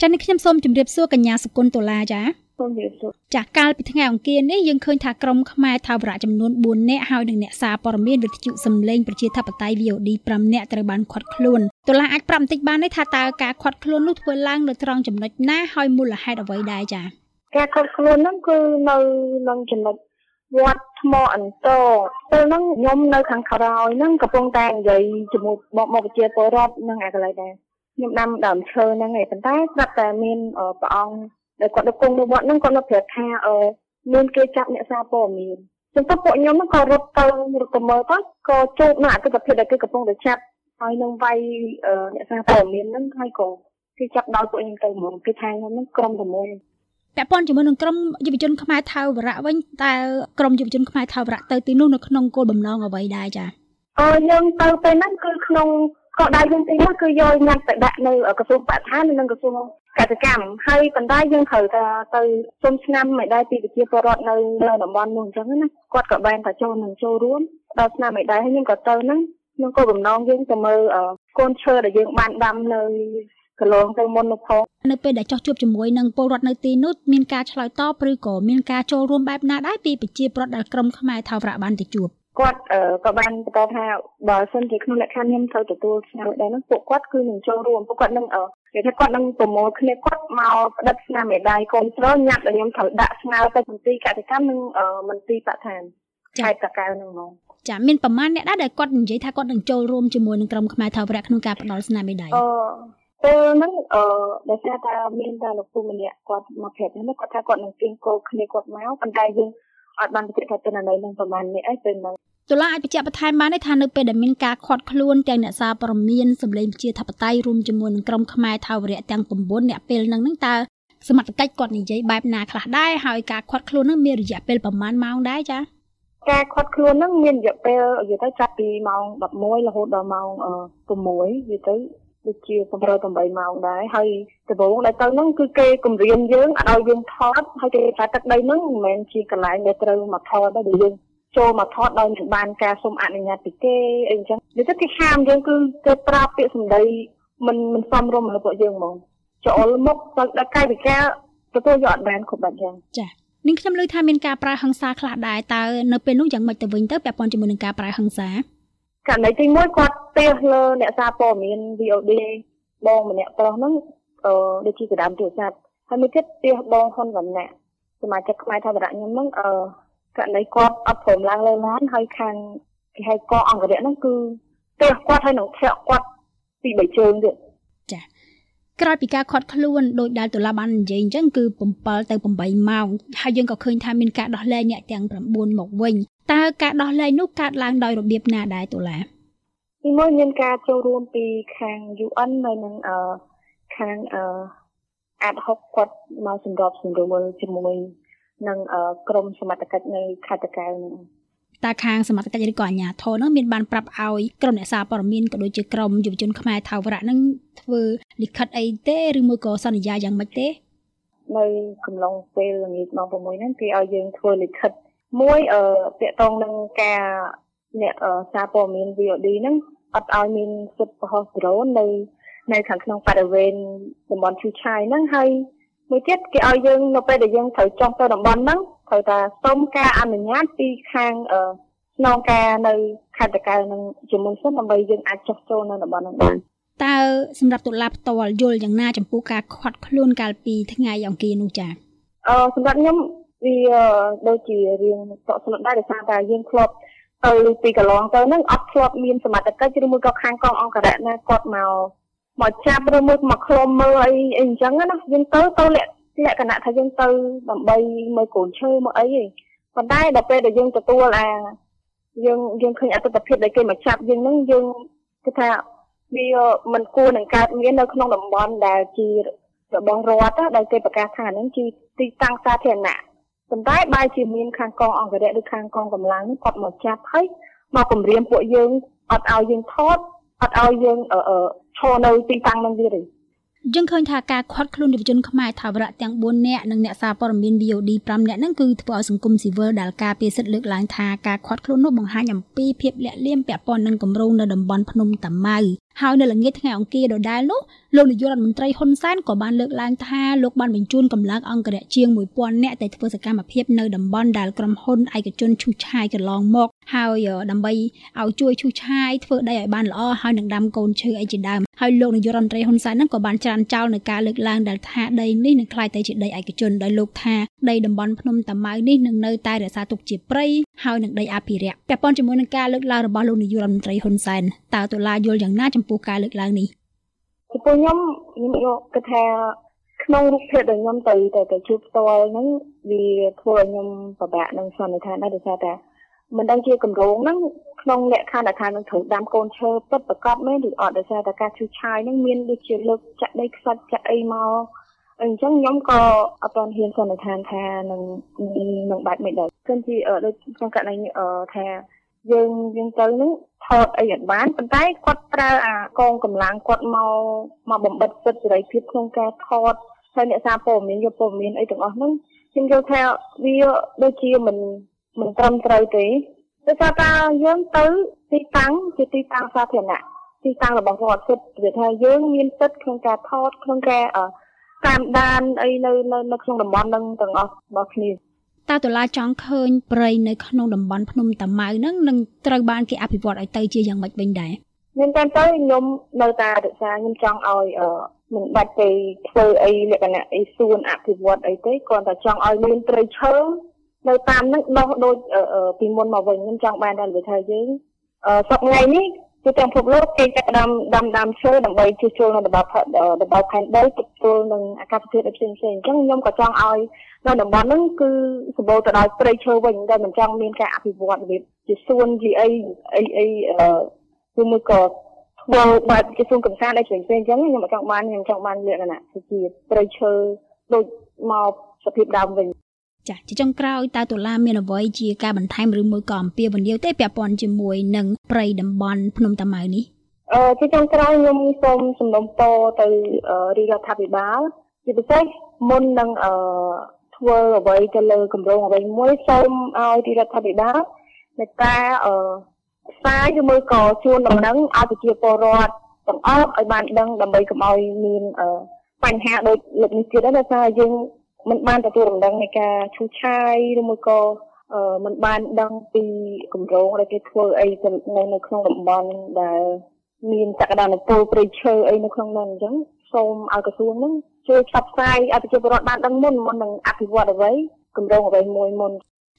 ចា៎នេះខ្ញុំសូមជម្រាបសួរកញ្ញាសុគន្ធតុលាចា៎សូមជម្រាបសួរចាកាលពីថ្ងៃអង្គារនេះយើងឃើញថាក្រុមខ្មែរថាវរៈចំនួន4នាក់ហើយនឹងអ្នកសារព័ត៌មានវិទ្យុសំឡេងប្រជាធិបតេយ្យ VOD 5នាក់ត្រូវបានឃាត់ខ្លួនតុលាអាចប្រាប់បន្តិចបានទេថាតើការឃាត់ខ្លួននោះធ្វើឡើងនៅត្រង់ចំណុចណាហើយមូលហេតុអ្វីដែរចាការឃាត់ខ្លួនហ្នឹងគឺនៅក្នុងចំណុចវត្តថ្មអន្តរពេលហ្នឹងខ្ញុំនៅខាងក្រោយហ្នឹងកំពុងតែនិយាយជាមួយមកមកជាពលរដ្ឋនឹងអាកន្លែងដែរ ខ្ញុំដាំដើមឈើហ្នឹងឯងប៉ុន្តែស្រាប់តែមានព្រះអង្គដែលគាត់នៅគង់នៅវត្តហ្នឹងគាត់នៅប្រាប់ថាអឺមានគេចាប់អ្នកសារព័ត៌មានចឹងទៅពួកខ្ញុំហ្នឹងក៏រត់ទៅរត់ទៅមើលទៅក៏ជួបនៅអតិថិភាពដែលគេកំពុងតែចាប់ហើយនឹងវាយអ្នកសារព័ត៌មានហ្នឹងហើយក៏គេចាប់ដល់ពួកខ្ញុំទៅហ្មងគេថាខ្ញុំហ្នឹងក្រុមតែមួយពាក់ព័ន្ធជាមួយនឹងក្រុមយុវជនខ្មែរថៅវរៈវិញតើក្រុមយុវជនខ្មែរថៅវរៈទៅទីនោះនៅក្នុងគោលបំណងអ្វីដែរចា៎អឺយើងទៅពេលហ្នឹងគឺក្នុង ក៏ដៃយើងទីនោះគឺយកញ៉ាត់ទៅដាក់នៅក្រសួងបរិស្ថាននិងក្រសួងកសិកម្មហើយប៉ុន្តែយើងត្រូវតែទៅសុំឆ្នាំមិនដែរពីប្រជាពលរដ្ឋនៅនៅតំបន់នោះអញ្ចឹងណាគាត់ក៏បានតែចូលនឹងចូលរួមដល់ឆ្នាំមិនដែរហើយខ្ញុំក៏ទៅហ្នឹងខ្ញុំក៏បំណងយើងទៅមើលកូនឈើដែលយើងបានដាំនៅកន្លងទៅមុននោះផងនៅពេលដែលចោះជួបជាមួយនឹងពលរដ្ឋនៅទីនោះមានការឆ្លើយតបឬក៏មានការចូលរួមបែបណាដែរពីប្រជាពលរដ្ឋដែលក្រុមខ្មែរថាវរៈបានទៅជួប គាត់ក៏បានបន្តថាបើសិនជាក្នុងលក្ខខណ្ឌខ្ញុំត្រូវទទួលស្នាមដែរនោះពួកគាត់គឺនឹងចូលរួមពួកគាត់នឹងនិយាយថាគាត់នឹងប្រមូលគ្នាគាត់មកផ្ដិតស្នាមមេដាយកូនស្រុកញ៉ាត់ដែលខ្ញុំត្រូវដាក់ស្នើទៅមន្ទីរកសិកម្មនិងមន្ទីរបឋានខេត្តតាកែវនឹងមកចាមានប្រមាណអ្នកដែរដែលគាត់និយាយថាគាត់នឹងចូលរួមជាមួយនឹងក្រុមខ្មែរថាវរៈក្នុងការផ្ដល់ស្នាមមេដាយអឺពេលហ្នឹងអឺដោយសារតែមានតែលោកពូម្នាក់គាត់មកប្រាប់ហ្នឹងគាត់ថាគាត់នឹងគៀងគោគ្នាគាត់មកប៉ុន្តែយើងអត់បានបញ្ជាក់ថាទិន្នន័យនឹងប្រហែលនេះអីពេលហ្នឹង តុលាអាចបញ្ជាក់បន្ថែមបានទេថានៅពេលដែលមានការខាត់ខ្លួនទាំងអ្នកសារព័ត៌មានសម្លេងជាធិបតេយ្យរួមជាមួយនឹងក្រុមខ្មែរថាវរៈទាំង9អ្នកពេលហ្នឹងហ្នឹងតើសមត្ថកិច្ចគាត់និយាយបែបណាខ្លះដែរហើយការខាត់ខ្លួនហ្នឹងមានរយៈពេលប្រហែលម៉ោងដែរចាការខាត់ខ្លួនហ្នឹងមានរយៈពេលនិយាយទៅចាប់ពីម៉ោង11រហូតដល់ម៉ោង6និយាយទៅដូចជា7-8ម៉ោងដែរហើយដំបូងដែលទៅហ្នឹងគឺគេគម្រាមយើងឲ្យយើងថតហើយគេថាទឹកដីហ្នឹងមិនមែនជាកន្លែងដែលត្រូវមកថតដែរដែលយើង ចូលមកថតដោយមិនបានការសុំអនុញ្ញាតពីគេអីចឹងនិយាយទៅគេហាមយើងគឺគេប្រាប់ពាក្យសម្ដីមិនមិនសមរម្យរបស់ពួកយើងហ្មងចូលមុខទៅដល់កាយវិការទទួលយកអត់បានគ្រប់បែបយ៉ាងចានាងខ្ញុំលើថាមានការប្រើហិង្សាខ្លះដែរតើនៅពេលនោះយ៉ាងម៉េចទៅវិញទៅពាក់ព័ន្ធជាមួយនឹងការប្រើហិង្សាករណីទី1គាត់ទះលើអ្នកសារព័ត៌មាន VOD បងម្នាក់ប្រុសហ្នឹងអឺដូចជាកដាមទូរស័ព្ទហើយមួយទៀតទះបងហ៊ុនវណ្ណៈសមាជិកខ្មែរថាវរៈខ្ញុំហ្នឹងអឺ ករណីគាត់អត់ព្រមឡើងលើឡានហើយខាងគេហៅកអង្គរៈហ្នឹងគឺទះគាត់ហើយនឹងធាក់គាត់ពីបីជើងទៀតចាក្រោយពីការខាត់ខ្លួនដោយដែលតុលាបាននិយាយអញ្ចឹងគឺ7ទៅ8ម៉ោងហើយយើងក៏ឃើញថាមានការដោះលែងអ្នកទាំង9មកវិញតើការដោះលែងនោះកើតឡើងដោយរបៀបណាដែរតុលាទីមួយមានការចូលរួមពីខាង UN នៅនឹងអឺខាងអឺអាត់ហុកគាត់មកសម្របសម្រួលជាមួយ នឹងក្រមសមត្ថកិច្ចនៅខេត្តតាកែវនឹងតើខាងសមត្ថកិច្ចឬក៏អាជ្ញាធរនោះមានបានប្រាប់ឲ្យក្រុមអ្នកសារព័ត៌មានក៏ដូចជាក្រុមយុវជនខ្មែរថាវរៈនឹងធ្វើលិខិតអីទេឬមួយក៏សន្យាយ៉ាងម៉េចទេនៅកំឡុងពេលល្ងាចម៉ោង6ហ្នឹងគេឲ្យយើងធ្វើលិខិតមួយអឺតាក់ទងនឹងការអ្នកសារព័ត៌មាន VOD ហ្នឹងអត់ឲ្យមានសិទ្ធិបោះដ្រូននៅនៅខាងក្នុងបរិវេណតំបន់ឈូឆាយហ្នឹងហើយ មួយទៀតគេឲ្យយើងនៅពេលដែលយើងត្រូវចុះទៅតំបន់ហ្នឹងត្រូវតែសុំការអនុញ្ញាតពីខាងស្នងការនៅខេត្តតកែវនឹងជាមុនសិនដើម្បីយើងអាចចុះចូលនៅតំបន់ហ្នឹងបានតើសម្រាប់តុលាផ្ទាល់យល់យ៉ាងណាចំពោះការខាត់ខ្លួនកាលពីថ្ងៃអង្គារនោះចា៎អឺសម្រាប់ខ្ញុំវាដូចជារៀងតក់ស្លុតដែរដោយសារតែយើងធ្លាប់ទៅពីកន្លងទៅហ្នឹងអត់ធ្លាប់មានសមត្ថកិច្ចឬមួយក៏ខាងកងអង្គរៈណាគាត់មក មកចាប់ឬមួយមកឃ្លាំមើលអីអីអញ្ចឹងណាយើងទៅទៅលក្ខលក្ខណៈថាយើងទៅដើម្បីមើលកូនឈើមកអីឯងប៉ុន្តែដល់ពេលដែលយើងទទួលអាយើងយើងឃើញអត្តភាពដែលគេមកចាប់យើងហ្នឹងយើងគឺថាវាមិនគួរនឹងកើតមាននៅក្នុងតំបន់ដែលជារបស់រដ្ឋដែលគេប្រកាសថាហ្នឹងជាទីតាំងសាធារណៈប៉ុន្តែបែរជាមានខាងកងអង្គរៈឬខាងកងកម្លាំងគាត់មកចាប់ហើយមកគម្រាមពួកយើងអត់ឲ្យយើងថតអត់ឲ្យយើង ឈរនៅទីតាំងហ្នឹងទៀតទេយើងឃើញថាការខាត់ខ្លួនយុវជនខ្មែរថាវរៈទាំង4នាក់និងអ្នកសារព័ត៌មាន VOD 5នាក់ហ្នឹងគឺធ្វើឲ្យសង្គមស៊ីវិលដែលការពារសិទ្ធិលើកឡើងថាការខាត់ខ្លួននោះបង្ហាញអំពីភាពលាក់លៀមពាក់ព័ន្ធនឹងគម្រោងនៅតំបន់ភ្នំតាម៉ៅហើយនៅល្ងាចថ្ងៃអង្គារដដែលនោះលោកនាយករដ្ឋមន្ត្រីហ៊ុនសែនក៏បានលើកឡើងថាលោកបានបញ្ជូនកម្លាំងអង្គរៈជាង1000នាក់ទៅធ្វើសកម្មភាពនៅតំបន់ដែលក្រុមហ៊ុនឯកជនឈូសឆាយកន្លងមក ហើយដើម្បីឲ្យជួយឈូសឆាយធ្វើដីឲ្យបានល្អហើយនឹងដាំកូនឈើអីជាដើមហើយលោកនាយករដ្ឋមន្ត្រីហ៊ុនសែនហ្នឹងក៏បានច្រានចោលនៅការលើកឡើងដែលថាដីនេះនឹងក្លាយទៅជាដីឯកជនដោយលោកថាដីតំបន់ភ្នំតាម៉ៅនេះនឹងនៅតែរក្សាទុកជាព្រៃហើយនឹងដីអភិរក្សពាក់ព័ន្ធជាមួយនឹងការលើកឡើងរបស់លោកនាយករដ្ឋមន្ត្រីហ៊ុនសែនតើតុលាយល់យ៉ាងណាចំពោះការលើកឡើងនេះចំពោះខ្ញុំខ្ញុំយកគិតថាក្នុងរូបភាពដែលខ្ញុំទៅទៅទៅជួបផ្ទាល់ហ្នឹងវាធ្វើឲ្យខ្ញុំពិបាកនឹងសន្និដ្ឋានដែរដោយសារតែ មិនដឹងជាកម្រងហ្នឹងក្នុងលក្ខខណ្ឌថានឹងត្រូវដាំកូនឈើពិតប្រកបមែនឬអត់ដោយសារតែការឈូសឆាយហ្នឹងមានដូចជាលើកចាក់ដីខ្សាច់ចាក់អីមកអញ្ចឹងខ្ញុំក៏អត់ទាន់ហ៊ានសន្និដ្ឋានថានឹងនឹងបាច់មិនដែរគឺជាដូចក្នុងករណីថាយើងយើងទៅនឹងថតអីអត់បានប៉ុន្តែគាត់ប្រើអាកងកម្លាំងគាត់មកមកបំបិតសិទ្ធិសេរីភាពក្នុងការថតហើយអ្នកសារព័ត៌មានយកព័ត៌មានអីទាំងអស់ហ្នឹងខ្ញុំយល់ថាវាដូចជាមិន មិនត្រឹមត្រូវទេដោយសារតែយើងទៅទីតាំងជាទីតាំងសាធារណៈទីតាំងរបស់រដ្ឋសិទ្ធិវាថាយើងមានសិទ្ធិក្នុងការថតក្នុងការតាមដានអីនៅនៅក្នុងតំបន់នឹងទាំងអស់របស់គ្នាតើតុលាចង់ឃើញព្រៃនៅក្នុងតំបន់ភ្នំតាម៉ៅហ្នឹងនឹងត្រូវបានគេអភិវឌ្ឍឲ្យទៅជាយ៉ាងម៉េចវិញដែរមានតែទៅខ្ញុំនៅតែរក្សាខ្ញុំចង់ឲ្យអឺមិនបាច់ទៅធ្វើអីលក្ខណៈអីសួនអភិវឌ្ឍអីទេគ្រាន់តែចង់ឲ្យមានព្រៃឈើ នៅតាមហ្នឹងដោះដូចពីមុនមកវិញខ្ញុំចង់បានដល់វាថាយើងសប្តាហ៍នេះគឺទាំងពិភពលោកគេចាប់ដាំដាំដាំឈើដើម្បីជួសជុលនៅតំបន់តំបន់ផែនដីទប់ទល់នឹងអាកាសធាតុផ្សេងផ្សេងអញ្ចឹងខ្ញុំក៏ចង់ឲ្យនៅតំបន់ហ្នឹងគឺសម្បូរទៅដោយព្រៃឈើវិញដែលមិនចង់មានការអភិវឌ្ឍរបៀបជាសួនជាអីអីអីគឺមួយក៏ធ្វើបែបជាសួនកំសាន្តអីផ្សេងផ្សេងអញ្ចឹងខ្ញុំចង់បានខ្ញុំចង់បានលក្ខណៈជាព្រៃឈើដូចមកសភាពដើមវិញ ចាជាចុងក្រោយតើតុលាមានអ្វីជាការបន្ថែមឬមួយក៏អំពាវនាវទេពាក់ព័ន្ធជាមួយនឹងព្រៃតំបន់ភ្នំតាម៉ៅនេះអឺជាចុងក្រោយខ្ញុំសូមសំណូមពរទៅរាជរដ្ឋាភិបាលជាពិសេសមុននឹងអឺធ្វើអ្វីទៅលើគម្រោងអ្វីមួយសូមឲ្យរាជរដ្ឋាភិបាលមេត្តាអឺផ្សាយឬមួយក៏ជួនដំណឹងឲ្យប្រជាពលរដ្ឋទាំងអស់ឲ្យបានដឹងដើម្បីកុំឲ្យមានបញ្ហាដូចលើកនេះទៀតដែរថាយើង មិនបានទទួលដំណឹងនៃការឈូសឆាយឬមួយក៏មិនបានដឹងពីគម្រោងដែលគេធ្វើអីនៅនៅក្នុងតំបន់ដែលមានសក្តានុពលព្រៃឈើអីនៅក្នុងនោះអញ្ចឹងសូមឲ្យក្រសួងហ្នឹងជួយផ្សព្វផ្សាយឲ្យប្រជាពលរដ្ឋបានដឹងមុនមុននឹងអភិវឌ្ឍអ្វីគម្រោងអ្វីមួយមុន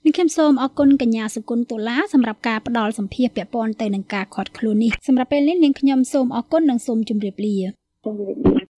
នឹងខ្ញុំសូមអរគុណកញ្ញាសុគន្ធតុលាសម្រាប់ការផ្ដល់សម្ភារពាក់ព័ន្ធទៅនឹងការខាត់ខ្លួននេះសម្រាប់ពេលនេះនាងខ្ញុំសូមអរគុណនិងសូមជម្រាបលាជម្រាបលា